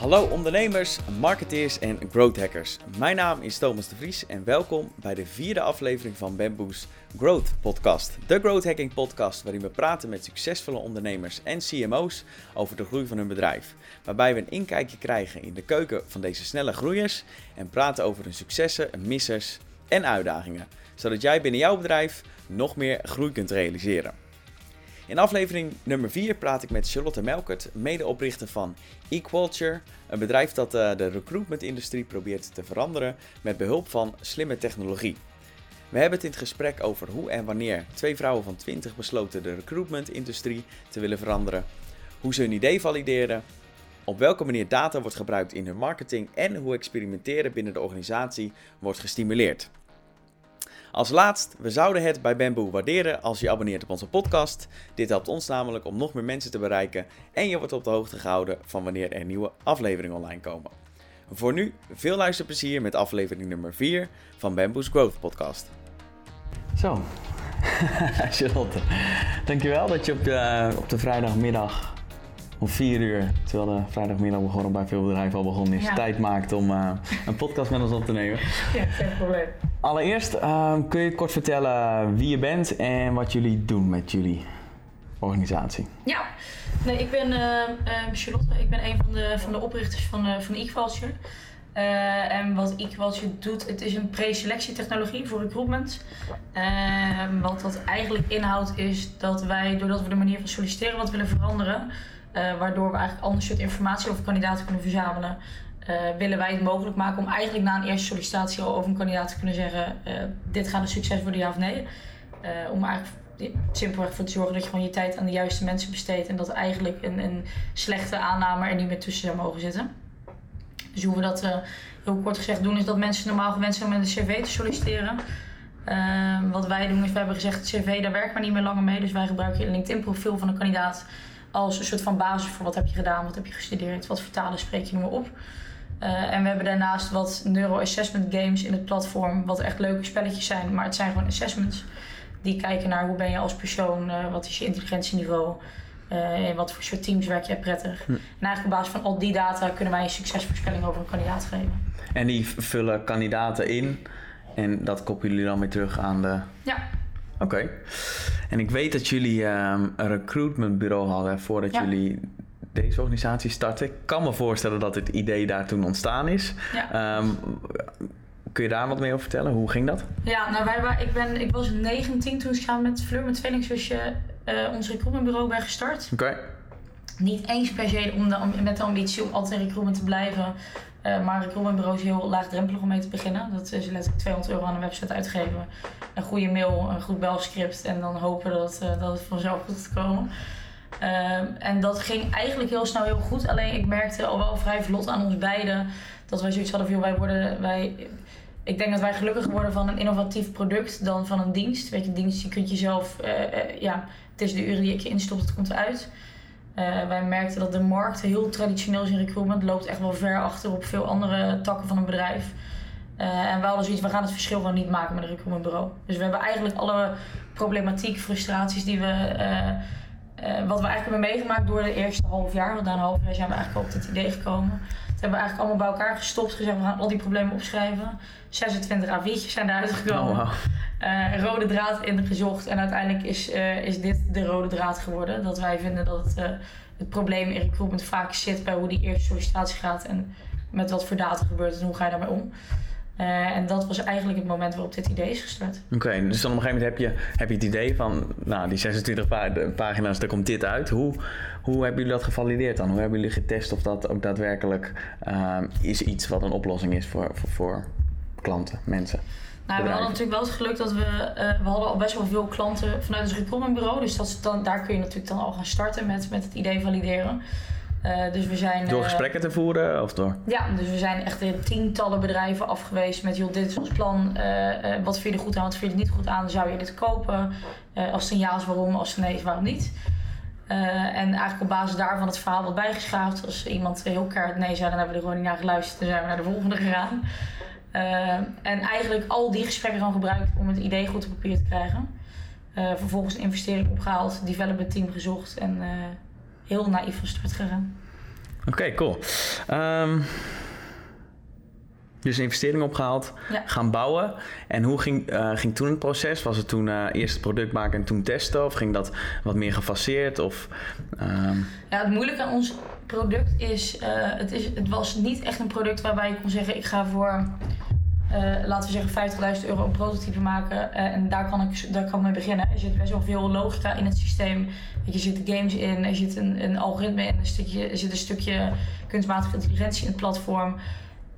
Hallo ondernemers, marketeers en growth hackers. Mijn naam is Thomas de Vries en welkom bij de vierde aflevering van Bamboo's Growth Podcast. De growth hacking podcast waarin we praten met succesvolle ondernemers en CMO's over de groei van hun bedrijf. Waarbij we een inkijkje krijgen in de keuken van deze snelle groeiers en praten over hun successen, missers en uitdagingen. Zodat jij binnen jouw bedrijf nog meer groei kunt realiseren. In aflevering nummer 4 praat ik met Charlotte Melkert, medeoprichter van eQualture, een bedrijf dat uh, de recruitment-industrie probeert te veranderen met behulp van slimme technologie. We hebben het in het gesprek over hoe en wanneer twee vrouwen van 20 besloten de recruitment-industrie te willen veranderen, hoe ze hun idee valideren, op welke manier data wordt gebruikt in hun marketing en hoe experimenteren binnen de organisatie wordt gestimuleerd. Als laatst, we zouden het bij Bamboo waarderen als je abonneert op onze podcast. Dit helpt ons namelijk om nog meer mensen te bereiken en je wordt op de hoogte gehouden van wanneer er nieuwe afleveringen online komen. Voor nu, veel luisterplezier met aflevering nummer 4 van Bamboo's Growth Podcast. Zo, Charlotte, dankjewel dat je op de, op de vrijdagmiddag om vier uur, terwijl de vrijdagmiddag begonnen bij veel bedrijven al begonnen is, tijd maakt om uh, een podcast met ons op te nemen. Ja, geen probleem. Allereerst uh, kun je kort vertellen wie je bent en wat jullie doen met jullie organisatie. Ja, nee, ik ben uh, Charlotte. Ik ben een van de, van de oprichters van, uh, van eQualture. Uh, en wat eQualture doet, het is een pre-selectietechnologie voor recruitment. Uh, wat dat eigenlijk inhoudt is dat wij, doordat we de manier van solliciteren wat willen veranderen, uh, waardoor we eigenlijk ander soort informatie over kandidaten kunnen verzamelen, uh, willen wij het mogelijk maken om eigenlijk na een eerste sollicitatie al over een kandidaat te kunnen zeggen: uh, dit gaat een succes worden, ja of nee. om eigenlijk simpelweg voor te zorgen dat je gewoon je tijd aan de juiste mensen besteedt en dat eigenlijk een, een slechte aanname er niet meer tussen zou mogen zitten. Dus hoe we dat heel kort gezegd doen, is dat mensen normaal gewend zijn om met een cv te solliciteren. wat wij doen is, we hebben gezegd, cv daar werken we niet meer langer mee. Dus wij gebruiken een LinkedIn profiel van een kandidaat als een soort van basis voor wat heb je gedaan, wat heb je gestudeerd, wat voor talen spreek je, noem maar op. Uh, en we hebben daarnaast wat neuro-assessment games in het platform, wat echt leuke spelletjes zijn, maar het zijn gewoon assessments. Die kijken naar hoe ben je als persoon, uh, wat is je intelligentieniveau, uh, in wat voor soort teams werk jij prettig. Hm. En eigenlijk op basis van al die data kunnen wij een succesvoorspelling over een kandidaat geven. En die vullen kandidaten in en dat koppelen jullie dan weer terug aan de... Ja, Oké. Okay. En ik weet dat jullie um, een recruitmentbureau hadden voordat ja. jullie deze organisatie starten. Ik kan me voorstellen dat het idee daar toen ontstaan is. Ja. Um, kun je daar wat meer over vertellen? Hoe ging dat? Ja, nou wij, ik, ben, ik was 19 toen ik samen met Fleur, mijn tweelingzusje, uh, ons recruitmentbureau ben gestart. Oké. Okay. Niet eens per se om de, om, met de ambitie om altijd in recruitment te blijven. Uh, maar een recruitmentbureau is heel laagdrempelig om mee te beginnen. Dat is letterlijk 200 euro aan een website uitgeven. Een goede mail, een goed belscript en dan hopen dat, uh, dat het vanzelf goed gaat komen. Uh, en dat ging eigenlijk heel snel heel goed. Alleen ik merkte al wel vrij vlot aan ons beiden dat wij zoiets hadden van wij worden. Wij, ik denk dat wij gelukkiger worden van een innovatief product dan van een dienst. Weet je, dienst, je jezelf, uh, ja, het is de uren die ik je instopt, het komt eruit. Uh, wij merkten dat de markt heel traditioneel is in recruitment, loopt echt wel ver achter op veel andere takken van een bedrijf. Uh, en we hadden zoiets, we gaan het verschil gewoon niet maken met een recruitmentbureau. Dus we hebben eigenlijk alle problematiek, frustraties die we, uh, wat we eigenlijk hebben meegemaakt door de eerste half jaar, want na een half jaar zijn we eigenlijk op dit idee gekomen. Hebben we eigenlijk allemaal bij elkaar gestopt, gezegd we gaan al die problemen opschrijven. 26 A4'tjes zijn gekomen. Oh, wow. Uh, rode draad in gezocht. En uiteindelijk is, uh, is dit de rode draad geworden. Dat wij vinden dat het, uh, het probleem in recruitment vaak zit bij hoe die eerste sollicitatie gaat. En met wat voor data gebeurt en hoe ga je daarmee om. En dat was eigenlijk het moment waarop dit idee is gestart. Oké, okay, dus dan op een gegeven moment heb je, heb je het idee van, nou die 26 pagina's, daar komt dit uit. Hoe, hoe hebben jullie dat gevalideerd dan? Hoe hebben jullie getest of dat ook daadwerkelijk is iets wat een oplossing is voor, voor, voor klanten, mensen? Nou, we hadden natuurlijk wel het geluk dat we, uh, we hadden al best wel veel klanten vanuit het recruitmentbureau. Dus dat dan, daar kun je natuurlijk dan al gaan starten met, met het idee valideren. Uh, dus we zijn, door gesprekken uh, te voeren of door? Ja, dus we zijn echt in tientallen bedrijven afgewezen met joh, dit is ons plan. wat vind je er goed aan, wat vind je er niet goed aan? Zou je dit kopen? als het een ja is, waarom? Als het nee is, waarom niet? en eigenlijk op basis daarvan het verhaal wat bijgeschaafd. Als iemand heel keihard nee zei, dan hebben we er gewoon niet naar geluisterd en zijn we naar de volgende gegaan. Uh, en eigenlijk al die gesprekken gewoon gebruikt om het idee goed op papier te krijgen. Uh, vervolgens een investering opgehaald, development team gezocht en uh, heel naïef van start gegaan. Oké, cool. Um, dus investering opgehaald, gaan bouwen. En hoe ging, uh, ging toen het proces? Was het toen uh, eerst het product maken en toen testen? Of ging dat wat meer gefaseerd? Of, um... Ja, het moeilijke aan ons product is, uh, het is... Het was niet echt een product waarbij je kon zeggen... ik ga voor, laten we zeggen, 50.000 euro een prototype maken. en daar kan, ik, daar kan ik mee beginnen. Er zit best wel veel logica in het systeem. Je zit games in, er zit een, een algoritme in. Een stukje, er zit een stukje kunstmatige intelligentie in het platform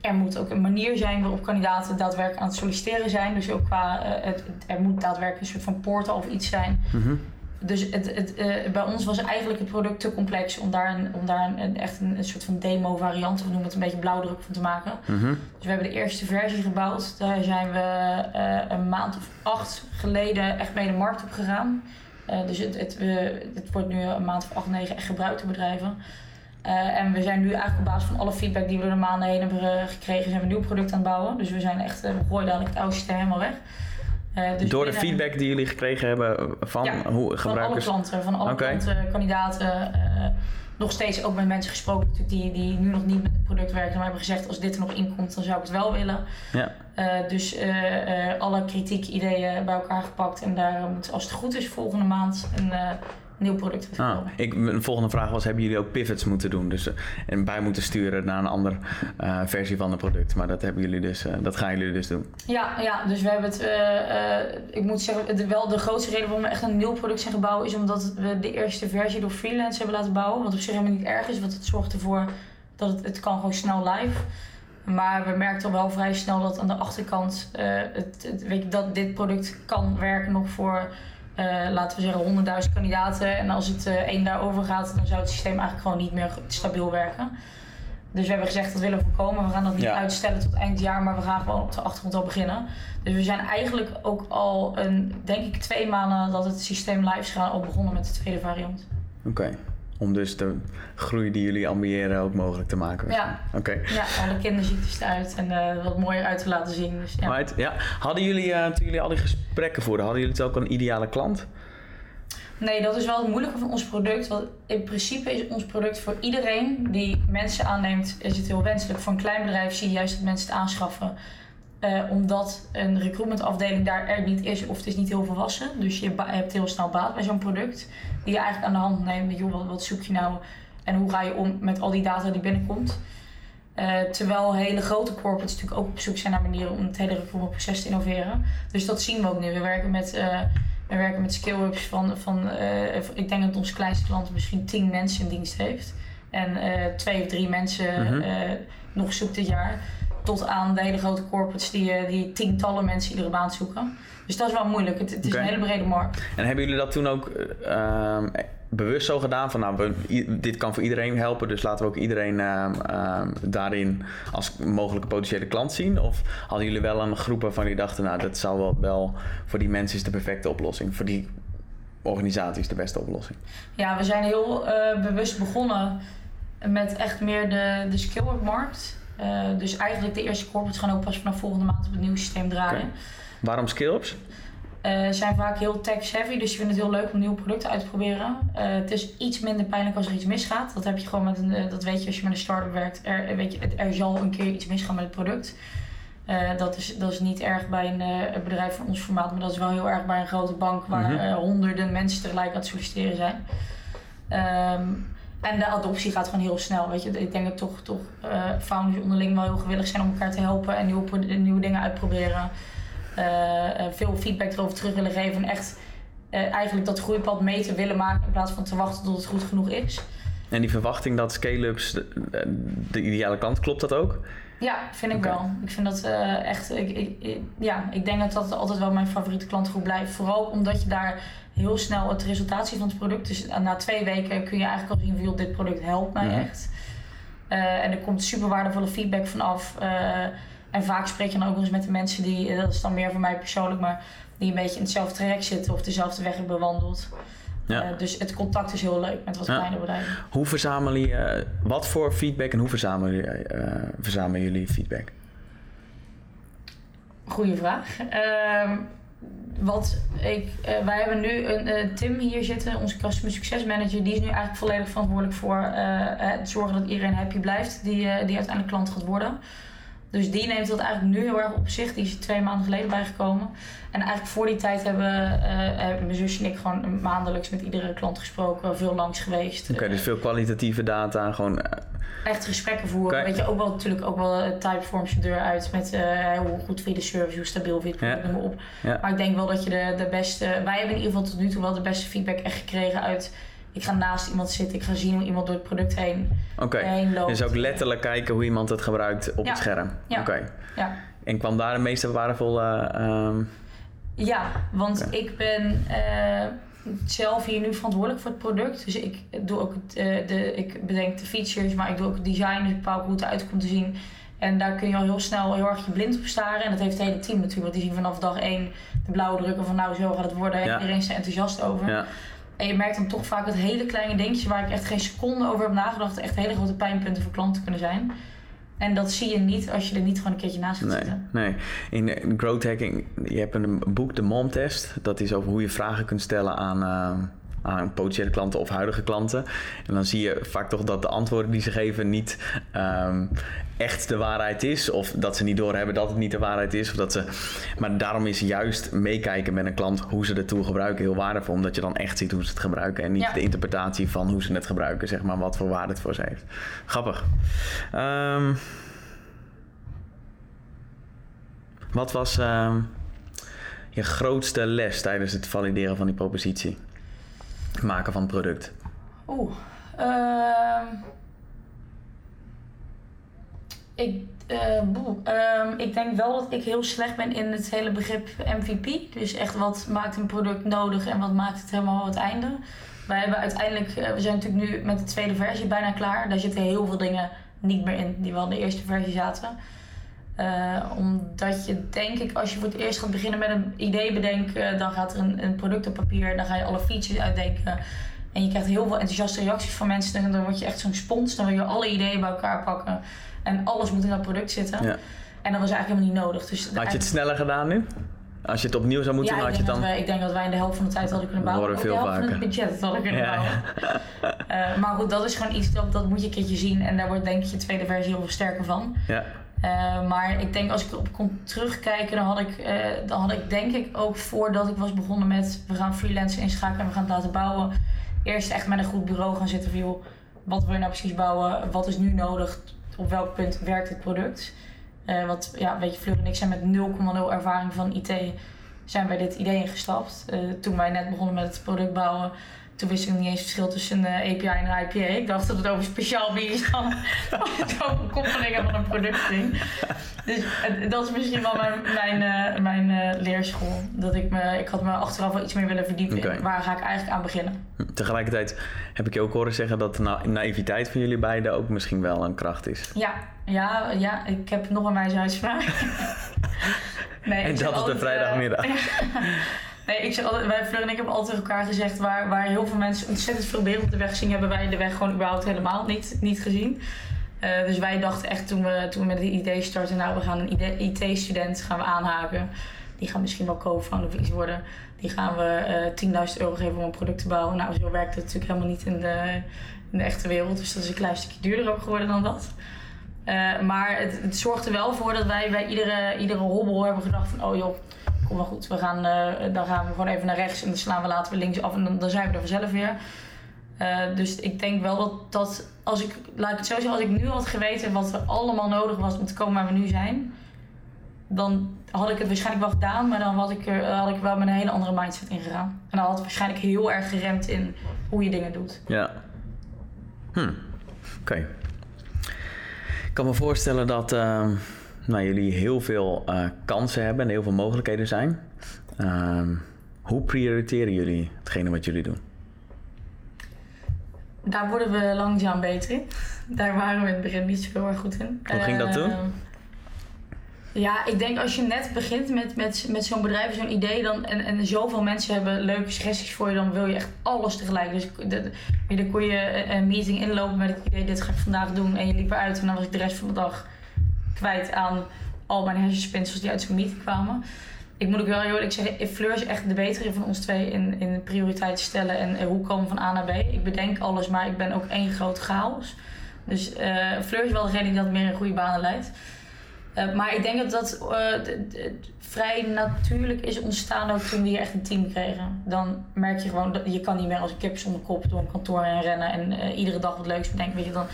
er moet ook een manier zijn waarop kandidaten daadwerkelijk aan het solliciteren zijn. Dus ook qua, uh, het, er moet daadwerkelijk een soort van portal of iets zijn. Mhm. Dus het, het, uh, bij ons was eigenlijk het product te complex om daar, een, om daar een, echt een, een, soort van demo variant, we noemen het een beetje blauwdruk van te maken. Mhm. Dus we hebben de eerste versie gebouwd. Daar zijn we uh, een maand of acht geleden echt mee de markt op gegaan. dus het, het, het wordt nu een maand of acht, negen echt gebruikt door bedrijven. En we zijn nu eigenlijk op basis van alle feedback die we er de maanden heen hebben eh, gekregen, zijn we een nieuw product aan het bouwen. Dus we zijn echt, we gooien dadelijk het oude systeem helemaal weg. Uh, dus Door de feedback die jullie gekregen hebben van ja, hoe gebruikers? Van alle klanten, van alle klanten, kandidaten. nog steeds ook met mensen gesproken die, die nu nog niet met het product werken. Maar hebben gezegd als dit er nog in komt, dan zou ik het wel willen. Ja. dus alle kritiek, ideeën bij elkaar gepakt. En daar moet als het goed is volgende maand een nieuw product ah, ik, Mijn volgende vraag was, hebben jullie ook pivots moeten doen? Dus, uh, en bij moeten sturen naar een andere uh, versie van het product. Maar dat, hebben jullie dus, uh, dat gaan jullie dus doen. Ja, ja dus we hebben het... ik moet zeggen, wel de grootste reden waarom we echt een nieuw product zijn gebouwd... is omdat we de eerste versie door freelance hebben laten bouwen. Wat op zich helemaal niet erg is, want het zorgt ervoor dat het, het kan gewoon snel live maar we merkten al wel vrij snel dat aan de achterkant het, het, weet je, dat dit product kan werken nog voor laten we zeggen, 100.000 kandidaten. En als het uh, één daarover gaat, dan zou het systeem eigenlijk gewoon niet meer stabiel werken. Dus we hebben gezegd dat willen we voorkomen. We gaan dat niet uitstellen tot eind jaar, maar we gaan gewoon op de achtergrond al beginnen. Dus we zijn eigenlijk ook al een, denk ik, twee maanden dat het systeem live is gaan al begonnen met de tweede variant. Oké. Om dus de groei die jullie ambiëren ook mogelijk te maken. Ja, Oké. ja alle kinderziektes eruit en uh, wat mooier uit te laten zien. Dus, ja. Right, ja. Hadden jullie, uh, toen jullie al die gesprekken voerden, hadden jullie het ook een ideale klant? Nee, dat is wel het moeilijke van ons product. Want in principe is ons product voor iedereen die mensen aanneemt, is het heel wenselijk. Voor een klein bedrijf zie je juist dat mensen het aanschaffen. Uh, omdat een recruitmentafdeling daar er niet is of het is niet heel volwassen. Dus je hebt heel snel baat bij zo'n product. Die je eigenlijk aan de hand neemt. Joh, wat, wat zoek je nou en hoe ga je om met al die data die binnenkomt. Uh, terwijl hele grote corporates natuurlijk ook op zoek zijn naar manieren om het hele recruitmentproces te innoveren. Dus dat zien we ook nu. We werken met, uh, we werken met skill-ups van, van ik denk dat onze kleinste klant misschien 10 mensen in dienst heeft. En twee of drie mensen -hmm. nog zoekt dit jaar tot aan de hele grote corporates die, eh, die tientallen mensen iedere maand zoeken. Dus dat is wel moeilijk. Het, het is een hele brede markt. En hebben jullie dat toen ook uh, bewust zo gedaan? Van nou, we, dit kan voor iedereen helpen, dus laten we ook iedereen uh, daarin als mogelijke potentiële klant zien? Of hadden jullie wel een groep waarvan jullie dachten, nou, dat zou wel, wel voor die mensen is de perfecte oplossing? Voor die organisatie is de beste oplossing? Ja, we zijn heel uh, bewust begonnen met echt meer de, de skill-markt. Uh, dus eigenlijk de eerste corporates gaan ook pas vanaf volgende maand op het nieuwe systeem draaien. Okay. Waarom skills? Uh, zijn vaak heel tech-heavy, dus je vindt het heel leuk om nieuwe producten uit te proberen. Uh, het is iets minder pijnlijk als er iets misgaat. Dat heb je gewoon met een, dat weet je als je met een start-up werkt. Er, weet je, er zal een keer iets misgaan met het product. dat, is, dat is niet erg bij een, bedrijf van ons formaat, maar dat is wel heel erg bij een grote bank waar mm -hmm. honderden mensen tegelijk aan het solliciteren zijn. Um, en de adoptie gaat gewoon heel snel. Weet je. Ik denk dat toch, toch uh, founders onderling wel heel gewillig zijn om elkaar te helpen en nieuwe, nieuwe dingen uitproberen. Uh, veel feedback erover terug willen geven en echt uh, eigenlijk dat groeipad mee te willen maken in plaats van te wachten tot het goed genoeg is. En die verwachting dat scale-ups de, de, ideale kant, klopt dat ook? Ja, vind ik okay. wel. Ik vind dat echt. Ik, ik, ja, ik denk dat dat altijd wel mijn favoriete klantgroep blijft. Vooral omdat je daar heel snel het resultaat zien van het product. Dus na twee weken kun je eigenlijk al zien van dit product helpt mij echt. Uh, en er komt super waardevolle feedback vanaf. Uh, en vaak spreek je dan ook nog eens met de mensen die, dat is dan meer voor mij persoonlijk, maar die een beetje in hetzelfde traject zitten of dezelfde weg hebben bewandeld. Ja. Uh, dus het contact is heel leuk met wat ja. kleine bedrijven. Hoe verzamelen je, wat voor feedback en hoe verzamelen, verzamelen jullie feedback? Goeie vraag. Ehm, wat ik, uh, wij hebben nu een uh, Tim hier zitten, onze Customer Success Manager. Die is nu eigenlijk volledig verantwoordelijk voor het zorgen dat iedereen happy blijft. Die, die uiteindelijk klant gaat worden. Dus die neemt dat eigenlijk nu heel erg op zich. Die is twee maanden geleden bijgekomen. En eigenlijk voor die tijd hebben, mijn zusje en ik gewoon maandelijks met iedere klant gesproken. Veel langs geweest. Oké, dus veel kwalitatieve data. Gewoon echt gesprekken voeren. Weet je, ook wel natuurlijk ook wel typeforms je deur uit met uh, hoe goed vind je de service, hoe stabiel vind je het, ja. op. Maar ik denk wel dat je de, de beste, wij hebben in ieder geval tot nu toe wel de beste feedback echt gekregen uit ik ga naast iemand zitten, ik ga zien hoe iemand door het product heen, okay. heen loopt. Dus ook letterlijk kijken hoe iemand het gebruikt op het scherm. Ja. Oké. Ja. En kwam daar de meeste waardevolle... Uh, ja, want ik ben... Uh, zelf hier nu verantwoordelijk voor het product. Dus ik doe ook het, uh, de, ik bedenk de features, maar ik doe ook het design, dus ik bepaal hoe het eruit komt te zien. En daar kun je al heel snel heel erg je blind op staren. En dat heeft het hele team natuurlijk. Want die zien vanaf dag één de blauwe drukken van nou zo gaat het worden. Ja. Iedereen is er enthousiast over. Ja. En je merkt dan toch vaak dat hele kleine dingetjes waar ik echt geen seconde over heb nagedacht, echt hele grote pijnpunten voor klanten kunnen zijn. En dat zie je niet als je er niet gewoon een keertje naast gaat nee, zitten. Nee, in, in growth hacking, je hebt een boek, de Mom Test. Dat is over hoe je vragen kunt stellen aan, uh, aan potentiële klanten of huidige klanten. En dan zie je vaak toch dat de antwoorden die ze geven niet um, echt de waarheid is. Of dat ze niet doorhebben dat het niet de waarheid is. Of dat ze... Maar daarom is juist meekijken met een klant hoe ze de tool gebruiken heel waardevol. Omdat je dan echt ziet hoe ze het gebruiken. En niet de interpretatie van hoe ze het gebruiken. Zeg maar wat voor waarde het voor ze heeft. Grappig. Um, wat was um, je grootste les tijdens het valideren van die propositie? Maken van product? Oeh. Uh, ik, uh, ik denk wel dat ik heel slecht ben in het hele begrip MVP. Dus echt wat maakt een product nodig en wat maakt het helemaal het einde. Wij hebben uiteindelijk, eh, we zijn natuurlijk nu met de tweede versie bijna klaar. Daar zitten heel veel dingen niet meer in die wel in de eerste versie zaten. Uh, omdat je, denk ik, als je voor het eerst gaat beginnen met een idee bedenken, dan gaat er een, een product op papier, dan ga je alle features uitdenken. En je krijgt heel veel enthousiaste reacties van mensen. En dan word je echt zo'n spons. Dan wil je alle ideeën bij elkaar pakken. En alles moet in dat product zitten. Ja. En dat was eigenlijk helemaal niet nodig. Dus Had je het sneller gedaan nu? Als je het opnieuw zou moeten ja, doen, had je dan... Wij, ik denk dat wij in de helft van de tijd hadden kunnen bouwen. Worden veel vaker. van het budget hadden kunnen bouwen. uh, maar goed, dat is gewoon iets dat, dat moet je een keertje zien. En daar wordt denk ik je tweede versie heel veel sterker van. Ja. Uh, maar ik denk als ik erop kon terugkijken, dan had ik, uh, dan had ik denk ik ook voordat ik was begonnen met we gaan freelancen inschakelen en we gaan het laten bouwen. Eerst echt met een goed bureau gaan zitten van wat wil je nou precies bouwen? Wat is nu nodig? Op welk punt werkt het product? Uh, want ja, weet je, Fleur en ik zijn met 0,0 ervaring van IT zijn bij dit idee ingestapt. toen wij net begonnen met het product bouwen toen wist ik niet eens het verschil tussen een eh, API en een IPA. Ik dacht dat het over speciaal bier is dan over koppelingen van een product ging. Dus dat is misschien wel mijn, mijn, uh, mijn uh, leerschool. Dat ik, me, ik had me achteraf wel iets meer willen verdiepen okay. in waar ga ik eigenlijk aan beginnen. Tegelijkertijd heb ik je ook horen zeggen dat de na naïviteit van jullie beiden ook misschien wel een kracht is. Ja, ja, ja ik heb nog een uitspraak. nee, en dat op de vrijdagmiddag. Nee, ik zeg altijd, wij Fleur en ik hebben altijd elkaar gezegd waar, waar heel veel mensen ontzettend veel beelden op de weg zien, hebben wij de weg gewoon überhaupt helemaal niet, niet gezien. Uh, dus wij dachten echt toen we, toen we met het idee starten, nou we gaan een IT-student gaan we aanhaken. Die gaan misschien wel co-founder of iets worden. Die gaan we uh, eh, 10.000 euro geven om een product te bouwen. Nou, zo werkt het natuurlijk helemaal niet in de, in de echte wereld. Dus dat is een klein stukje duurder ook geworden dan dat. Uh, maar het, het er wel voor dat wij bij iedere, iedere hobbel hebben gedacht van... oh joh, kom maar goed, we gaan, uh, dan gaan we gewoon even naar rechts en dan slaan we later links af en dan, zijn we er vanzelf weer. Uh, dus ik denk wel dat, dat als ik, laat ik het zo zeggen, als ik nu had geweten wat er allemaal nodig was om te komen waar we nu zijn, dan had ik het waarschijnlijk wel gedaan, maar dan had ik, er, had ik wel met een hele andere mindset ingegaan. En dan had het waarschijnlijk heel erg geremd in hoe je dingen doet. Ja. Hm. Oké. Ik kan me voorstellen dat. Uh nou, jullie heel veel uh, kansen hebben en heel veel mogelijkheden zijn. Uh, hoe prioriteren jullie hetgene wat jullie doen? Daar worden we langzaam beter in. Daar waren we in het begin niet zo heel erg goed in. Hoe ging dat toen? Ehm, ja, ik denk als je net begint met, met, met zo'n bedrijf, zo'n idee, dan, en, en zoveel mensen hebben leuke suggesties voor je, dan wil je echt alles tegelijk. Dus de, dan kon je een meeting inlopen met het idee, dit ga ik vandaag doen, en je liep eruit en dan was ik de rest van de dag kwijt aan al mijn hersenspinsels die uit zo'n meeting kwamen. ik moet ook wel heel eerlijk zeggen, Fleur is echt de betere van ons twee in, in prioriteit stellen en eh, hoe komen van A naar B. Ik bedenk alles, maar ik ben ook één groot chaos. Dus uh, Fleur is wel degene die dat meer in goede banen leidt. Uh, maar ik denk dat dat vrij natuurlijk is ontstaan ook toen we hier echt een team kregen. Dan merk je gewoon dat je kan niet meer als een kip zonder kop door een kantoor heen rennen en iedere dag wat leuks bedenken. Weet je, dan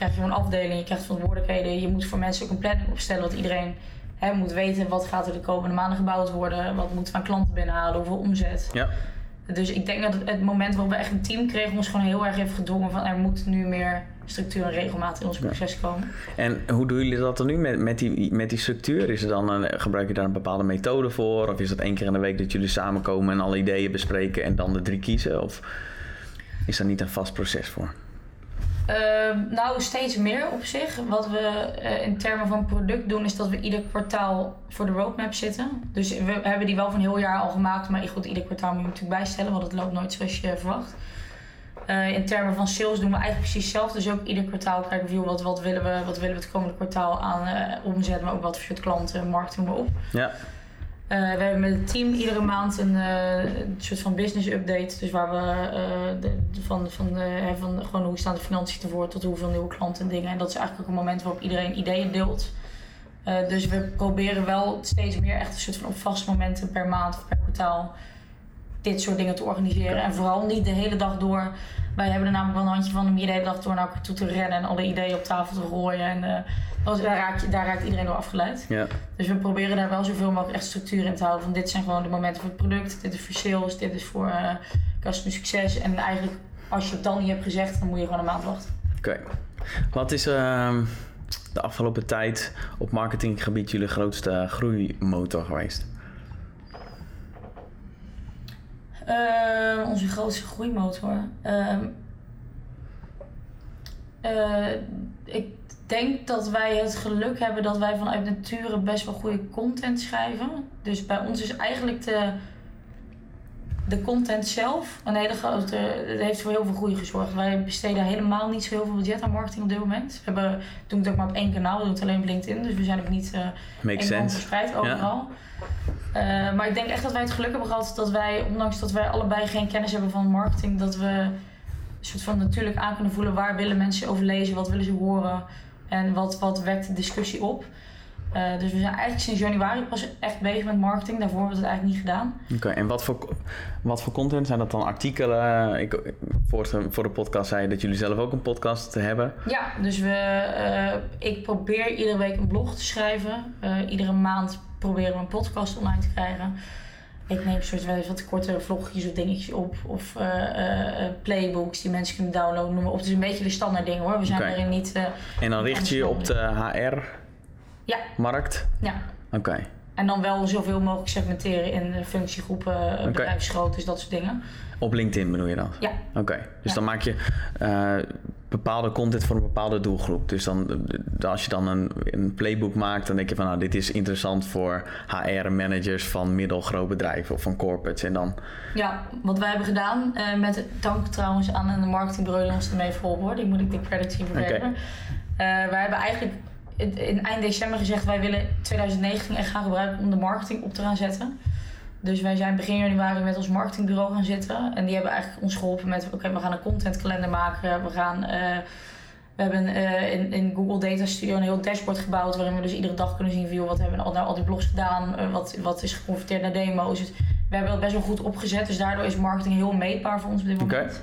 krijg je een afdeling, je krijgt verantwoordelijkheden. Je moet voor mensen ook een planning opstellen dat iedereen hè, moet weten wat gaat er de komende maanden gebouwd worden, wat moeten we aan klanten binnenhalen, hoeveel omzet. Ja. Dus ik denk dat het moment waarop we echt een team kregen, ons gewoon heel erg heeft gedwongen van er moet nu meer structuur en regelmaat in ons proces komen. En hoe doen jullie dat dan nu met, met, die, met die structuur? Is er dan een, gebruik je daar een bepaalde methode voor? Of is dat één keer in de week dat jullie samenkomen en alle ideeën bespreken en dan de drie kiezen? Of is daar niet een vast proces voor? Ehm, nou, steeds meer op zich. Wat we uh, in termen van product doen, is dat we ieder kwartaal voor de roadmap zitten. Dus we hebben die wel van heel jaar al gemaakt, maar goed, ieder kwartaal moet je natuurlijk bijstellen, want het loopt nooit zoals je verwacht. Uh, in termen van sales doen we eigenlijk precies hetzelfde. Dus ook ieder kwartaal kijken we wat, wat, willen we, wat willen we het komende kwartaal aan uh, omzet, maar ook wat voor klanten, marketing we op. Ja. Uh, we hebben met het team iedere maand een, een soort van business update. Dus waar we de, van, van, van gewoon hoe staan de financiën ervoor tot hoeveel nieuwe klanten en dingen. En dat is eigenlijk ook een moment waarop iedereen ideeën deelt. dus we proberen wel steeds meer echt een soort van op vaste momenten per maand of per kwartaal dit soort dingen te organiseren. En vooral niet de hele dag door. Wij hebben er namelijk wel een handje van om hier de hele dag door naar elkaar toe te rennen en alle ideeën op tafel te gooien. En uh, daar, raakt, daar raakt iedereen door afgeleid. Ja. Dus we proberen daar wel zoveel mogelijk echt structuur in te houden. Van dit zijn gewoon de momenten voor het product, dit is voor sales, dit is voor uh, customer succes. En eigenlijk als je het dan niet hebt gezegd, dan moet je gewoon een maand wachten. Oké. Wat is uh, de afgelopen tijd op marketinggebied jullie grootste groeimotor geweest? Uh, onze grootste groeimotor. Uh, uh, ik denk dat wij het geluk hebben dat wij vanuit nature best wel goede content schrijven. Dus bij ons is eigenlijk de, de content zelf een hele grote. Het heeft voor heel veel groei gezorgd. Wij besteden helemaal niet zo heel veel budget aan marketing op dit moment. We hebben, doen het ook maar op één kanaal, we doen het alleen op LinkedIn. Dus we zijn ook niet uh, verspreid overal. Uh, maar ik denk echt dat wij het geluk hebben gehad dat wij, ondanks dat wij allebei geen kennis hebben van marketing, dat we een soort van natuurlijk aan kunnen voelen waar willen mensen over lezen, wat willen ze horen en wat, wat wekt de discussie op. Uh, dus we zijn eigenlijk sinds januari pas echt bezig met marketing. Daarvoor hebben we het eigenlijk niet gedaan. Oké, en wat voor, wat voor content? Zijn dat dan artikelen? Ik, voor, de, voor de podcast zei je dat jullie zelf ook een podcast hebben. Ja, dus we, uh, ik probeer iedere week een blog te schrijven. Uh, iedere maand proberen een podcast online te krijgen. Ik neem soort wel wat korte vlogjes of dingetjes op. Of playbooks die mensen kunnen downloaden. Noem maar op. Het is een beetje de standaard dingen hoor. We zijn okay. erin niet... en dan richt je je op de HR ja. markt? Ja. Oké. En dan wel zoveel mogelijk segmenteren in functiegroepen, okay. bedrijfsgroottes, dat soort dingen. Op LinkedIn bedoel je dat? Ja. Oké, dus dan maak je uh, bepaalde content voor een bepaalde doelgroep. Dus dan, als je dan een, een playbook maakt, dan denk je van nou, dit is interessant voor HR-managers van middelgroot bedrijven of van corporates. En dan... Ja, wat wij hebben gedaan, uh, met dank trouwens aan een marketingbureau die ons ermee volgen, die moet ik de credits hier verwerken. Okay. Uh, wij hebben eigenlijk in eind december gezegd, wij willen 2019 echt gaan gebruiken om de marketing op te gaan zetten. Dus wij zijn begin januari met ons marketingbureau gaan zitten. En die hebben eigenlijk ons geholpen met, oké, we gaan een contentkalender maken. We gaan... Uh, we hebben uh, in, in, Google Data Studio een heel dashboard gebouwd waarin we dus iedere dag kunnen zien van, wat hebben we al, nou al die blogs gedaan, uh, wat, wat is geconverteerd naar demo's. Dus we hebben dat best wel goed opgezet, dus daardoor is marketing heel meetbaar voor ons op dit moment.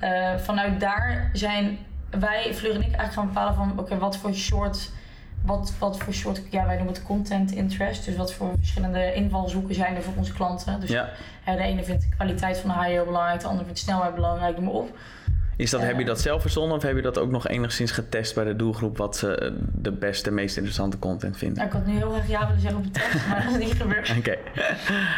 Okay. vanuit daar zijn wij, Fleur en ik, eigenlijk gaan bepalen van oké, wat voor soort. Wat, wat voor soort, ja, wij noemen het content interest. Dus wat voor verschillende invalshoeken zijn er voor onze klanten. Dus ja. de ene vindt de kwaliteit van de heel belangrijk, de andere vindt snelheid belangrijk, noem maar op. Is dat, heb je dat zelf verzonnen of heb je dat ook nog enigszins getest bij de doelgroep wat ze de beste, meest interessante content vinden? Nou, ik had nu heel erg ja willen zeggen op de test, maar dat is niet gebeurd. Oké.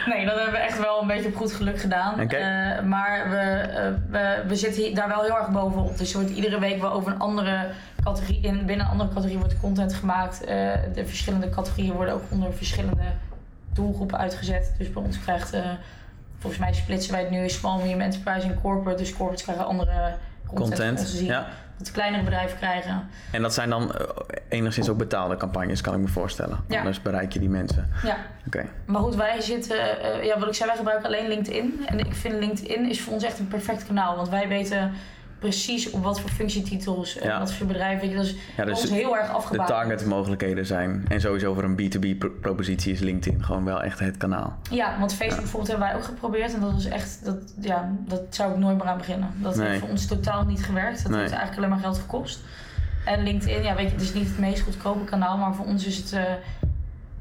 Nee, dat hebben we echt wel een beetje op goed geluk gedaan. Okay. Uh, maar we, uh, we, we zitten daar wel heel erg bovenop. Dus wordt iedere week wel over een andere categorie, in, binnen een andere categorie wordt content gemaakt. Uh, de verschillende categorieën worden ook onder verschillende doelgroepen uitgezet. Dus bij ons krijgt, volgens mij splitsen wij het nu in small, medium enterprise en corporate. Dus corporates krijgen andere content. content. Ja. het kleinere bedrijven krijgen. En dat zijn dan eh, enigszins ook betaalde campagnes, kan ik me voorstellen. Ja. Anders bereik je die mensen. Ja. Oké. Maar goed, wij zitten, eh, ja, wat ik zei, wij gebruiken alleen LinkedIn. En ik vind LinkedIn is voor ons echt een perfect kanaal. Want wij weten precies op wat voor functietitels en Ja. wat voor bedrijven. weet je, Dat is Ja, dus heel erg de afgebouwd. targetmogelijkheden zijn. En sowieso voor een B2B-propositie is LinkedIn gewoon wel echt het kanaal. Ja, want Facebook bijvoorbeeld hebben wij ook geprobeerd. En dat was echt, dat, ja, dat zou ik nooit meer aan beginnen. Dat Nee. heeft voor ons totaal niet gewerkt. Dat Nee. heeft eigenlijk alleen maar geld gekost. En LinkedIn, ja weet je, het is niet het meest goedkope kanaal. Maar voor ons is het... eh,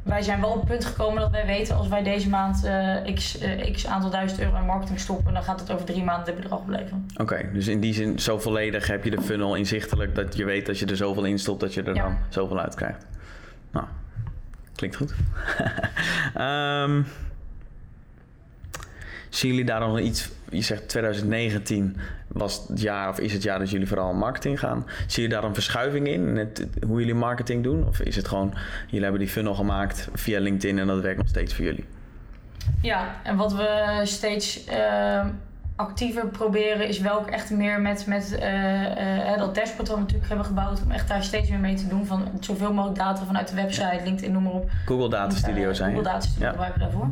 wij zijn wel op het punt gekomen dat wij weten als wij deze maand eh, x, eh, x aantal duizend euro in marketing stoppen, dan gaat het over drie maanden dit bedrag opleveren. Oké, dus in die zin zo volledig heb je de funnel inzichtelijk dat je weet dat je er zoveel in stopt dat je er Ja. dan zoveel uit krijgt. Nou, klinkt goed. Ehm, zien jullie daar nog iets? Je zegt 2019 was het jaar of is het jaar dat jullie vooral in marketing gaan. Zie je daar een verschuiving in, in het, hoe jullie marketing doen? Of is het gewoon, jullie hebben die funnel gemaakt via LinkedIn en dat werkt nog steeds voor jullie? Ja, en wat we steeds eh, actiever proberen is wel ook echt meer met, met eh, eh, dat dashboard wat we natuurlijk hebben gebouwd, om echt daar steeds meer mee te doen. Van zoveel mogelijk data vanuit de website, LinkedIn, noem maar op. Google Data Studio Eh, zijn. Google Data Studio Ja. gebruiken we daarvoor.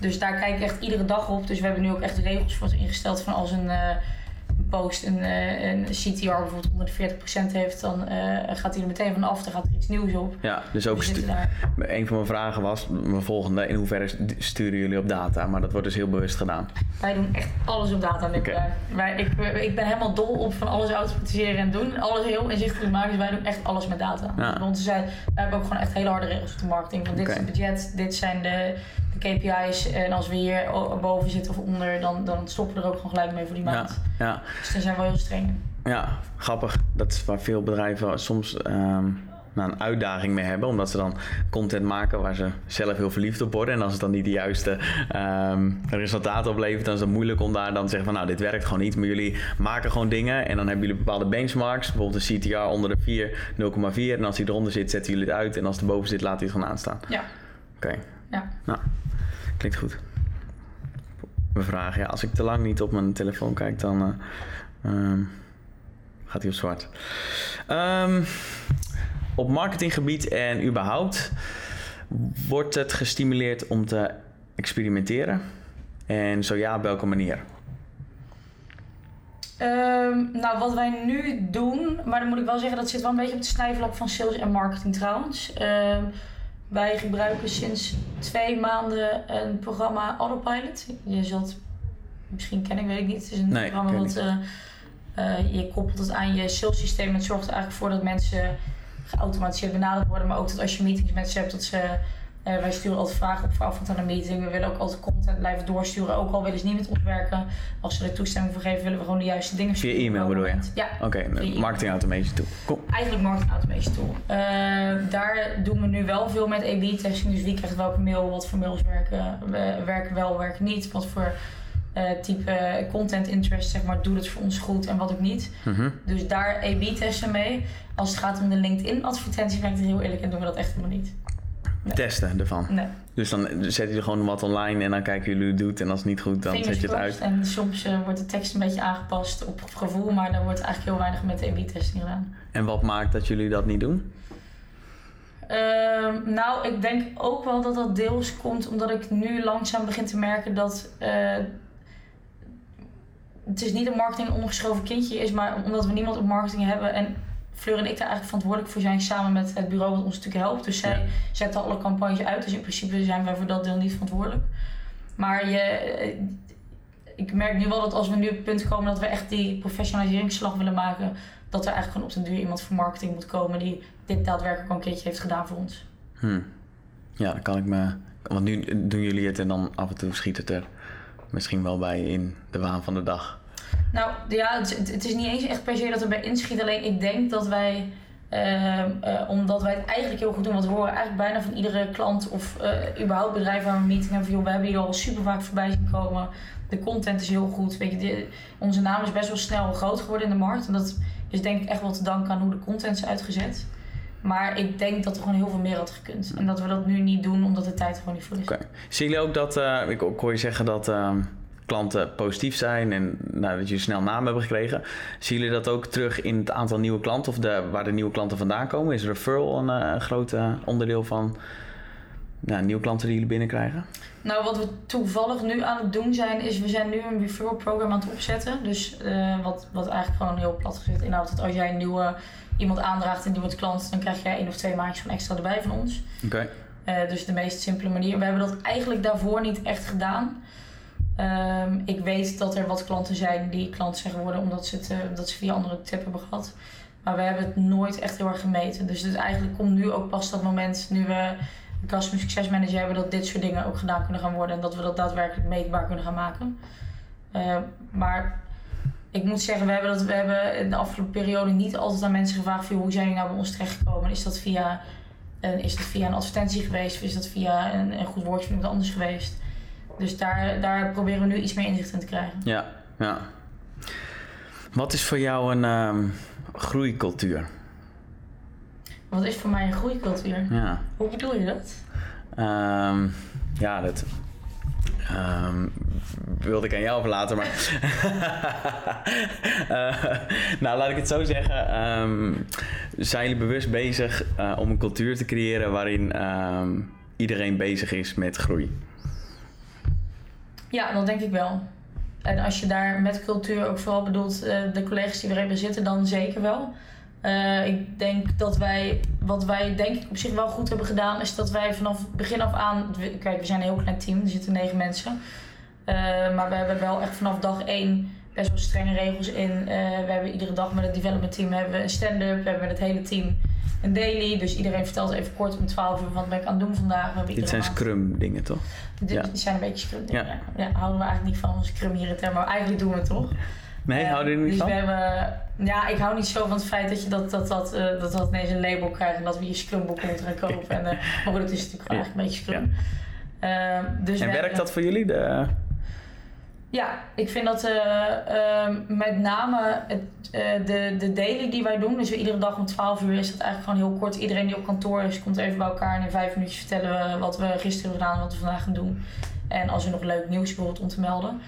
Dus daar kijk ik echt iedere dag op. Dus we hebben nu ook echt regels voor ingesteld van als een, eh, een post een, eh, een CTR bijvoorbeeld onder de 40% heeft, dan eh, gaat hij er meteen vanaf. Dan gaat er iets nieuws op. Ja, dus ook We daar. Een van mijn vragen was, mijn volgende, in hoeverre st- sturen jullie op data? Maar dat wordt dus heel bewust gedaan. Wij doen echt alles op data nu. Oké. Wij, ik, ik ben helemaal dol op van alles automatiseren en doen. Alles heel inzichtelijk maken. Dus wij doen echt alles met data. Ja. Zijn, wij hebben ook gewoon echt hele harde regels op de marketing. Van dit is het budget, dit zijn de, de KPI's. En als we hier boven zitten of onder, dan, dan stoppen we er ook gewoon gelijk mee voor die Ja, maand. ja, Dus daar zijn we wel heel streng. ja, grappig. Dat is waar veel bedrijven soms ehm, nou, een uitdaging mee hebben. Omdat ze dan content maken waar ze zelf heel verliefd op worden. En als het dan niet de juiste ehm, resultaten oplevert, dan is het moeilijk om daar dan te zeggen van nou, dit werkt gewoon niet. Maar jullie maken gewoon dingen en dan hebben jullie bepaalde benchmarks. Bijvoorbeeld een CTR onder de 4, 0,4. En als die eronder zit, zetten jullie het uit. En als het erboven zit, laat hij het gewoon aanstaan. Ja. Oké. Ja. Nou, klinkt goed. Vraag, ja, als ik te lang niet op mijn telefoon kijk, dan eh, ehm, gaat hij op zwart. Ehm, op marketinggebied en überhaupt wordt het gestimuleerd om te experimenteren? En zo ja, op welke manier? Ehm, nou, wat wij nu doen, maar dan moet ik wel zeggen, dat zit wel een beetje op het snijvlak van sales en marketing trouwens. Wij gebruiken sinds twee maanden een programma Autopilot. Je zult misschien kennen, weet ik niet. Het is een Nee, programma wat eh, eh, je koppelt het aan je sales systeem. Het zorgt er eigenlijk voor dat mensen geautomatiseerd benaderd worden, maar ook dat als je meetings met ze hebt, dat ze eh, wij sturen altijd vragen op voorafgaand aan een meeting. We willen ook altijd content blijven doorsturen. Ook al willen ze niet met ons werken. Als ze er toestemming voor geven, willen we gewoon de juiste dingen Via sturen. e-mail op elk bedoel je? Ja, Oké, e-mail. marketing automation toe. Eigenlijk marketing automation tool. Eh, daar doen we nu wel veel met A-B-testing. Dus wie krijgt welke mail, wat voor mails werken, we- werken wel, werken niet. Wat voor eh, type content interest, zeg maar, doet het voor ons goed en wat ook niet. Mhm. Dus daar A-B-testen mee. Als het gaat om de LinkedIn-advertentie, ben ik er heel eerlijk in, doen we dat echt helemaal niet. Nee. Testen ervan. Nee. Dus dan zet je er gewoon wat online en dan kijken jullie hoe het doet. En als het niet goed, dan Fingers zet je het uit. En soms eh, wordt de tekst een beetje aangepast op gevoel, maar daar wordt eigenlijk heel weinig met de A-B-testing gedaan. En wat maakt dat jullie dat niet doen? Ehm, nou, ik denk ook wel dat dat deels komt omdat ik nu langzaam begin te merken dat eh, het is niet een marketing ongeschoven kindje is, maar omdat we niemand op marketing hebben en Fleur en ik daar eigenlijk verantwoordelijk voor zijn samen met het bureau wat ons natuurlijk helpt. Dus zij Ja. zetten alle campagnes uit, dus in principe zijn wij voor dat deel niet verantwoordelijk. Maar je, eh, ik merk nu wel dat als we nu op het punt komen dat we echt die professionaliseringsslag willen maken, dat er eigenlijk gewoon op de duur iemand voor marketing moet komen die dit daadwerkelijk al een keertje heeft gedaan voor ons. Hm. Ja, dan kan ik me... Want nu doen jullie het en dan af en toe schiet het er misschien wel bij in de waan van de dag. Nou ja, het, is niet eens echt per se dat er bij inschiet. Alleen ik denk dat wij, ehm, eh, omdat wij het eigenlijk heel goed doen, want we horen eigenlijk bijna van iedere klant of eh, überhaupt bedrijf waar we een meeting hebben, we hebben hier al super vaak voorbij zien komen. De content is heel goed. Weet je, onze naam is best wel snel groot geworden in de markt. En dat is denk ik echt wel te danken aan hoe de content is uitgezet. Maar ik denk dat er gewoon heel veel meer had gekund. En dat we dat nu niet doen omdat de tijd gewoon niet voor is. Zien jullie ook dat... eh, ik, hoor je zeggen dat... klanten positief zijn en nou, dat jullie snel naam hebben gekregen. Zien jullie dat ook terug in het aantal nieuwe klanten of de, waar de nieuwe klanten vandaan komen? Is referral een, een groot onderdeel van nou, nieuwe klanten die jullie binnenkrijgen? Nou, wat we toevallig nu aan het doen zijn, is we zijn nu een referral program aan het opzetten. Dus uh, wat, wat eigenlijk gewoon heel plat gezegd inhoudt dat als jij een nieuwe iemand aandraagt en die wordt klant, dan krijg jij één of twee maandjes van extra erbij van ons. Oké. Uh, dus de meest simpele manier. We hebben dat eigenlijk daarvoor niet echt gedaan. Um, ik weet dat er wat klanten zijn die klant zijn geworden omdat ze, het, omdat ze via andere tip hebben gehad. Maar we hebben het nooit echt heel erg gemeten. Dus eigenlijk komt nu ook pas dat moment nu we een customer success manager hebben dat dit soort dingen ook gedaan kunnen gaan worden en dat we dat daadwerkelijk meetbaar kunnen gaan maken. Uh, maar ik moet zeggen, we hebben, dat, we hebben in de afgelopen periode niet altijd aan mensen gevraagd: hoe zijn jullie nou bij ons terechtgekomen? Is dat via is dat via een advertentie geweest of is dat via een, een goed woordje met iemand anders geweest? Dus daar, daar proberen we nu iets meer inzicht in te krijgen. Ja, ja. Wat is voor jou een um, groeicultuur? Wat is voor mij een groeicultuur? Ja. Hoe bedoel je dat? Um, ja, dat um, wilde ik aan jou verlaten, maar. uh, nou, laat ik het zo zeggen. Um, zijn jullie bewust bezig uh, om een cultuur te creëren waarin iedereen bezig is met groei? Ja, dat denk ik wel. En als je daar met cultuur ook vooral bedoelt, uh, de collega's die erin zitten, dan zeker wel. Uh, ik denk dat wij, wat wij denk ik op zich wel goed hebben gedaan, is dat wij vanaf begin af aan, kijk, we zijn een heel klein team, er zitten negen mensen. Uh, maar we hebben wel echt vanaf dag één best wel strenge regels in. We hebben iedere dag met het development team hebben we een stand-up, we hebben met het hele team een daily. Dus iedereen vertelt even kort om 12 uur wat ben ik aan het doen vandaag. We Dit zijn scrum dingen toch? Dit ja. zijn een beetje scrum dingen. Ja. ja. houden we eigenlijk niet van onze scrum hier in maar eigenlijk doen we het toch. Nee, uh, houden jullie niet dus van? We hebben, ja, ik hou niet zo van het feit dat je dat, dat, dat, uh, dat, dat ineens een label krijgt en dat we je scrumboek moeten gaan kopen. en, uh, maar goed, het is natuurlijk eigenlijk een beetje scrum. Ja. dus en werkt dat voor jullie? De... Ja, ik vind dat uh, met name het, uh, de, de daily die wij doen, dus iedere dag om 12 uur is dat eigenlijk gewoon heel kort. Iedereen die op kantoor is, komt even bij elkaar en in vijf minuutjes vertellen we wat we gisteren hebben gedaan en wat we vandaag gaan doen. En als er nog leuk nieuws bijvoorbeeld om te melden.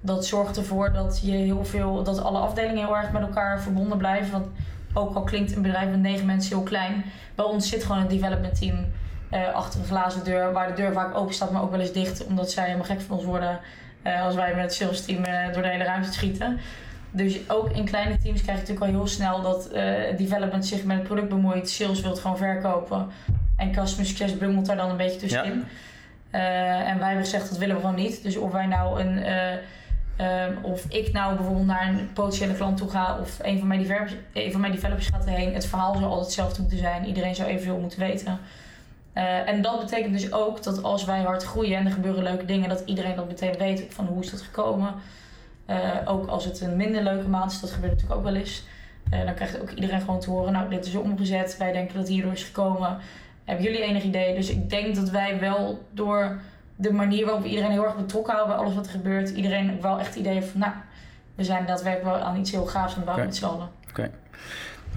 Dat zorgt ervoor dat je heel veel, dat alle afdelingen heel erg met elkaar verbonden blijven. Want ook al klinkt een bedrijf met negen mensen heel klein, bij ons zit gewoon een development team achter een glazen deur, waar de deur vaak open staat, maar ook wel eens dicht, omdat zij helemaal gek van ons worden. Uh, als wij met het sales team uh, door de hele ruimte schieten. Dus ook in kleine teams krijg je natuurlijk al heel snel dat uh, development zich met het product bemoeit. Sales wil het gewoon verkopen. En customer success bungelt daar dan een beetje tussenin. Ja. en wij hebben gezegd dat willen we gewoon niet. Dus of wij nou een... Um, of ik nou bijvoorbeeld naar een potentiële klant toe ga of een van mijn developers, een van mijn developers gaat erheen. Het verhaal zou altijd hetzelfde moeten zijn. Iedereen zou evenveel moeten weten. Uh, en dat betekent dus ook dat als wij hard groeien en er gebeuren leuke dingen, dat iedereen dat meteen weet van hoe is dat gekomen. Uh, ook als het een minder leuke maand is, dat gebeurt natuurlijk ook wel eens. Uh, dan krijgt ook iedereen gewoon te horen, nou dit is omgezet, wij denken dat het hierdoor is gekomen. Hebben jullie enig idee? Dus ik denk dat wij wel door de manier waarop we iedereen heel erg betrokken houden bij alles wat er gebeurt, iedereen wel echt het idee heeft van nou, we zijn daadwerkelijk wel aan iets heel gaafs aan het bouwen okay. met z'n allen. Okay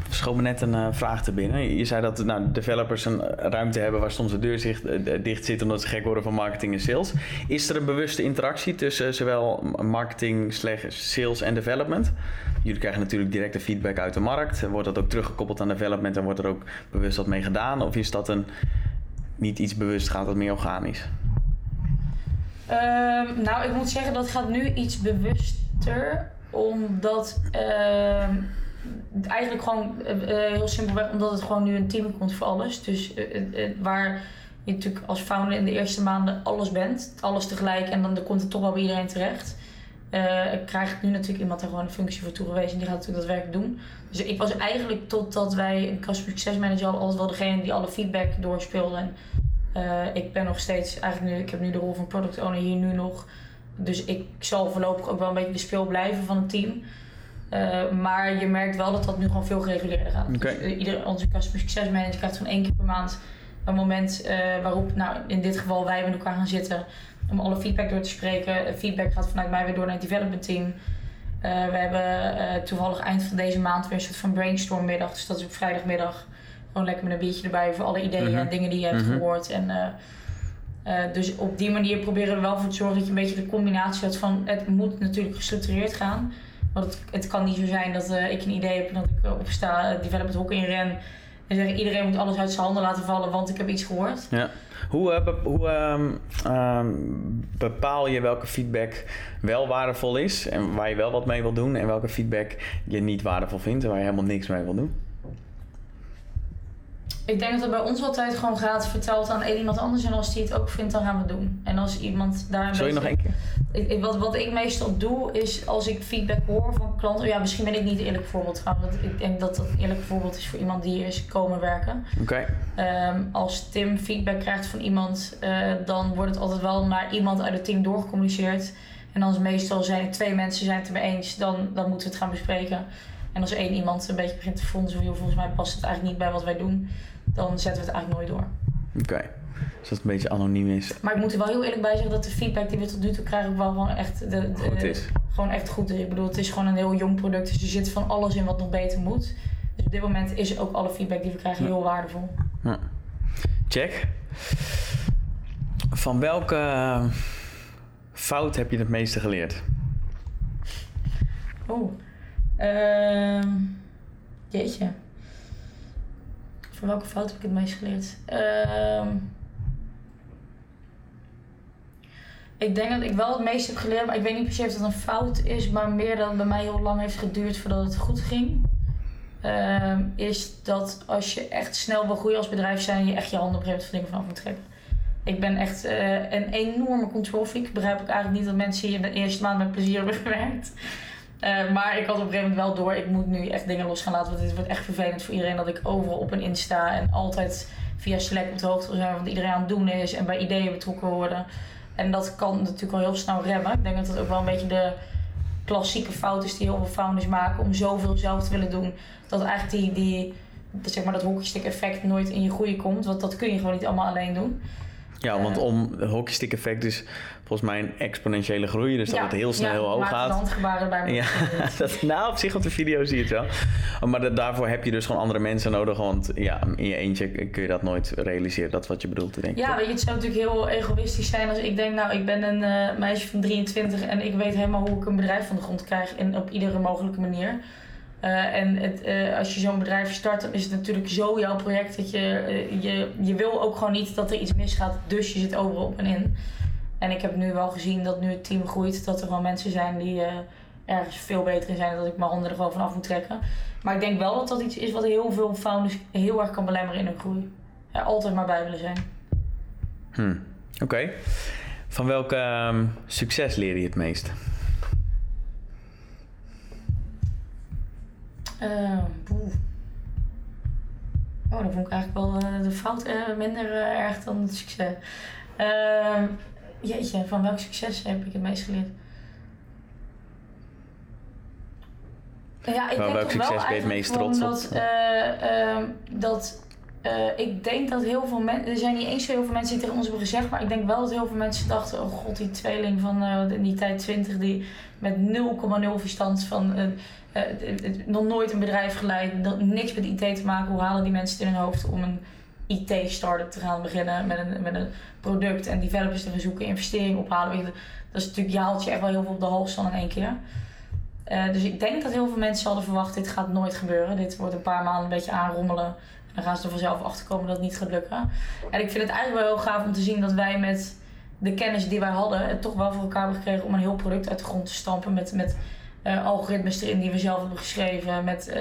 schoot me net een uh, vraag te binnen. Je zei dat nou, developers een ruimte hebben waar soms de deur uh, dicht zit omdat ze gek worden van marketing en sales. Is er een bewuste interactie tussen zowel marketing, sales en development? Jullie krijgen natuurlijk directe feedback uit de markt. Wordt dat ook teruggekoppeld aan development en wordt er ook bewust wat mee gedaan? Of is dat een niet iets bewust, gaat dat meer organisch? Um, nou, ik moet zeggen dat gaat nu iets bewuster, omdat. Uh, eigenlijk gewoon uh, heel simpelweg omdat het gewoon nu een team komt voor alles. Dus uh, waar je natuurlijk als founder in de eerste maanden alles bent, alles tegelijk en dan komt het toch wel bij iedereen terecht. ik krijg nu natuurlijk iemand daar gewoon een functie voor toegewezen en die gaat natuurlijk dat werk doen. Dus ik was eigenlijk totdat wij een customer success manager hadden, altijd wel degene die alle feedback doorspeelde. En, ik ben nog steeds, eigenlijk nu, ik heb nu de rol van product owner hier nu nog. Dus ik zal voorlopig ook wel een beetje de speel blijven van het team. Uh, maar je merkt wel dat dat nu gewoon veel gereguleerder gaat. Okay. Dus, uh, ieder, onze customer success manager krijgt gewoon één keer per maand een moment uh, waarop, nou in dit geval wij met elkaar gaan zitten om alle feedback door te spreken. Feedback gaat vanuit mij weer door naar het development team. we hebben toevallig eind van deze maand weer een soort van brainstormmiddag. Dus dat is op vrijdagmiddag. Gewoon lekker met een biertje erbij voor alle ideeën en mm -hmm. dingen die je hebt -hmm. gehoord. En Eh, dus op die manier proberen we wel voor te zorgen dat je een beetje de combinatie hebt van het moet natuurlijk gestructureerd gaan. Want het, het kan niet zo zijn dat eh, ik een idee heb en dat ik uh, opsta, uh, develop het hok in ren en zeg iedereen moet alles uit zijn handen laten vallen, want ik heb iets gehoord. Ja. Hoe, hoe um, um, bepaal je welke feedback wel waardevol is en waar je wel wat mee wil doen en welke feedback je niet waardevol vindt en waar je helemaal niks mee wil doen? Ik denk dat het bij ons altijd gewoon gaat, verteld aan één iemand anders en als die het ook vindt, dan gaan we het doen. En als iemand daar. Sorry, nog één keer? Ik, wat, wat ik meestal doe is als ik feedback hoor van klanten. Ja, misschien ben ik niet een eerlijk voorbeeld. Want ik denk dat dat een eerlijk voorbeeld is voor iemand die is komen werken. Oké. Okay. Um, als Tim feedback krijgt van iemand, uh, dan wordt het altijd wel naar iemand uit het team doorgecommuniceerd. En als meestal zijn er twee mensen zijn het er mee eens, dan, dan moeten we het gaan bespreken. En als één iemand een beetje begint te fondsen, volgens mij past het eigenlijk niet bij wat wij doen, dan zetten we het eigenlijk nooit door. Oké. Okay. Dus dat het een beetje anoniem is. Maar ik moet er wel heel eerlijk bij zeggen dat de feedback die we tot nu toe krijgen ook wel gewoon echt, de, de, goed is. Gewoon echt goed is. Ik bedoel, het is gewoon een heel jong product, dus er zit van alles in wat nog beter moet. Dus op dit moment is ook alle feedback die we krijgen ja. heel waardevol. Ja. Check. Van welke fout heb je het meeste geleerd? Oh. Uh, jeetje. Van welke fout heb ik het meest geleerd? Uh, ik denk dat ik wel het meest heb geleerd, maar ik weet niet se of dat een fout is, maar meer het bij mij heel lang heeft geduurd voordat het goed ging. Uh, is dat als je echt snel wil groeien als bedrijf zijn, je echt je handen op een moment van moet trekken. Ik ben echt uh, een enorme control freak. Begrijp ik eigenlijk niet dat mensen hier de eerste maand met plezier hebben gewerkt. Uh, maar ik had op een gegeven moment wel door, ik moet nu echt dingen los gaan laten. Want dit wordt echt vervelend voor iedereen dat ik overal op en in sta. En altijd via Slack op de hoogte wil zijn wat iedereen aan het doen is. En bij ideeën betrokken worden. En dat kan natuurlijk al heel snel remmen. Ik denk dat dat ook wel een beetje de klassieke fout is die heel veel founders maken. Om zoveel zelf te willen doen. Dat eigenlijk die, die zeg maar dat hockeystick effect nooit in je groei komt. Want dat kun je gewoon niet allemaal alleen doen. Ja, want om het hockeystick effect is volgens mij een exponentiële groei. Dus dat ja, het heel snel ja, heel hoog gaat. handgebaren bij. Ja, dat, nou, op zich op de video zie je het wel. Maar dat, daarvoor heb je dus gewoon andere mensen nodig. Want ja, in je eentje kun je dat nooit realiseren. Dat is wat je bedoelt te denken. Ja, weet je, het zou natuurlijk heel egoïstisch zijn als ik denk... nou, ik ben een uh, meisje van 23 en ik weet helemaal hoe ik een bedrijf van de grond krijg. In, op iedere mogelijke manier. Uh, en het, uh, als je zo'n bedrijf start, dan is het natuurlijk zo jouw project dat je, uh, je, je wil ook gewoon niet dat er iets misgaat, dus je zit overal op en in. En ik heb nu wel gezien dat nu het team groeit, dat er wel mensen zijn die ergens veel beter in zijn dat ik mijn handen er gewoon van af moet trekken. Maar ik denk wel dat dat iets is wat heel veel founders heel erg kan belemmeren in hun groei. Er altijd maar bij willen zijn. Hmm. Oké. Van welk um, succes leer je het meest? Uh, oh, dan vond ik eigenlijk wel uh, de fout uh, minder uh, erg dan het succes. Ehm, jeetje, van welk succes heb ik het meest geleerd? Ja, ik van denk welk succes wel ben je het meest trots op? Dat, ehm, dat ik denk dat heel veel mensen, er zijn niet eens zo heel veel mensen die tegen ons hebben gezegd, maar ik denk wel dat heel veel mensen dachten: oh god, die tweeling van in die tijd 20 die met 0,0 verstand van uh, nog nooit een bedrijf geleid, niks met IT te maken. Hoe halen die mensen het in hun hoofd om een IT-startup te gaan beginnen met een, met een product en developers te gaan zoeken, investeringen ophalen? Dat is natuurlijk, je haalt je echt wel heel veel op de dan in één keer. Dus ik denk dat heel veel mensen hadden verwacht, dit gaat nooit gebeuren. Dit wordt een paar maanden een beetje aanrommelen. Dan gaan ze er vanzelf achter komen dat het niet gaat lukken. En ik vind het eigenlijk wel heel gaaf om te zien dat wij met de kennis die wij hadden, het toch wel voor elkaar hebben gekregen om een heel product uit de grond te stampen. Met, met uh, algoritmes erin die we zelf hebben geschreven, met uh,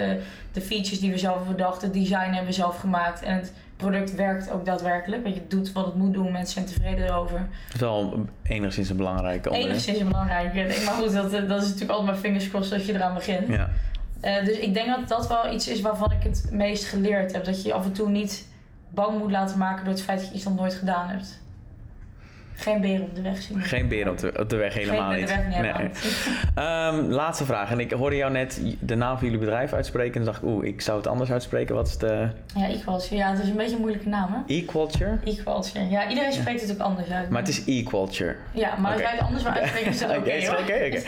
de features die we zelf hebben bedacht, het design hebben we zelf gemaakt en het product werkt ook daadwerkelijk. Want je het doet wat het moet doen, mensen zijn tevreden erover. Dat is wel enigszins een belangrijke. Enigszins een belangrijke. Maar goed, dat, dat is natuurlijk altijd maar fingers crossed dat je eraan begint. Ja. Uh, dus ik denk dat dat wel iets is waarvan ik het meest geleerd heb. Dat je je af en toe niet bang moet laten maken door het feit dat je iets nog nooit gedaan hebt. Geen beren op de weg zien. Geen beren op de, op de weg helemaal Geen, niet. Weg niet nee. um, laatste vraag. En ik hoorde jou net de naam van jullie bedrijf uitspreken. En dacht ik, oeh, ik zou het anders uitspreken. Wat is de... Ja, Equalture. Ja, het is een beetje een moeilijke naam, hè? Equalture? Equalture. Ja, iedereen spreekt het ook anders uit. Maar het is Equalture. Ja, maar okay. als wij het anders wil uitspreken, is oké. Oké, oké.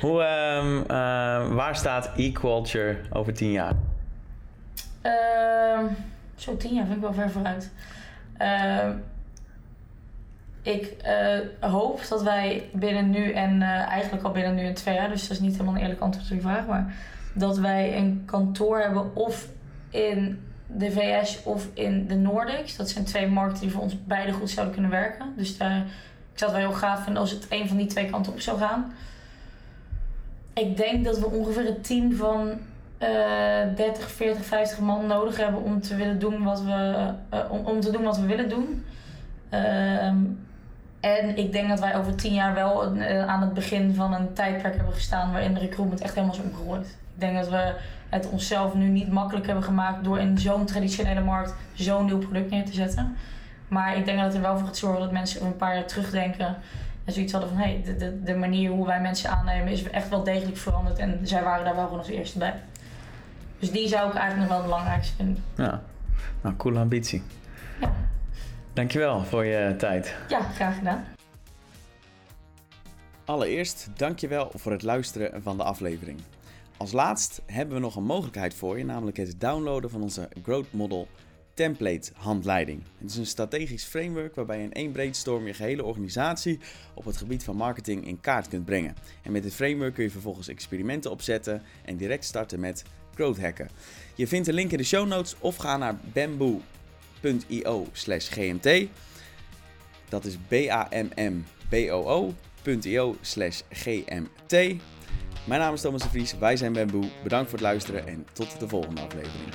Hoe, um, uh, waar staat Equalture over tien jaar? Uh, zo, tien jaar vind ik wel ver vooruit. Uh, ik eh, hoop dat wij binnen nu en eh, eigenlijk al binnen nu en twee jaar, dus dat is niet helemaal een eerlijk antwoord op je vraag, maar dat wij een kantoor hebben of in de VS of in de Nordics. Dat zijn twee markten die voor ons beide goed zouden kunnen werken. Dus daar, ik zou het wel heel gaaf vinden als het een van die twee kanten op zou gaan. Ik denk dat we ongeveer een team van uh, 30, 40, 50 man nodig hebben om te willen doen wat we, om, om te doen wat we willen doen. Ehm, en ik denk dat wij over tien jaar wel uh, aan het begin van een tijdperk hebben gestaan waarin de recruitment echt helemaal is omgegooid. Ik denk dat we het onszelf nu niet makkelijk hebben gemaakt door in zo'n traditionele markt zo'n nieuw product neer te zetten. Maar ik denk dat het er wel voor gaat zorgen dat mensen over een paar jaar terugdenken en zoiets hadden van hé, hey, de, de, de manier hoe wij mensen aannemen is echt wel degelijk veranderd en zij waren daar wel gewoon als eerste bij. Dus die zou ik eigenlijk nog wel het belangrijkste vinden. Ja, nou, coole ambitie. Ja. Dankjewel voor je tijd. Ja, graag gedaan. Allereerst dankjewel voor het luisteren van de aflevering. Als laatst hebben we nog een mogelijkheid voor je, namelijk het downloaden van onze Growth Model Template handleiding. Het is een strategisch framework waarbij je in één brainstorm je gehele organisatie op het gebied van marketing in kaart kunt brengen. En met dit framework kun je vervolgens experimenten opzetten en direct starten met growth hacken. Je vindt een link in de show notes of ga naar bamboo.io slash gmt. Dat is B-A-M-M-B-O-O.io slash gmt. Mijn naam is Thomas de Vries, wij zijn Bamboe. Bedankt voor het luisteren en tot de volgende aflevering.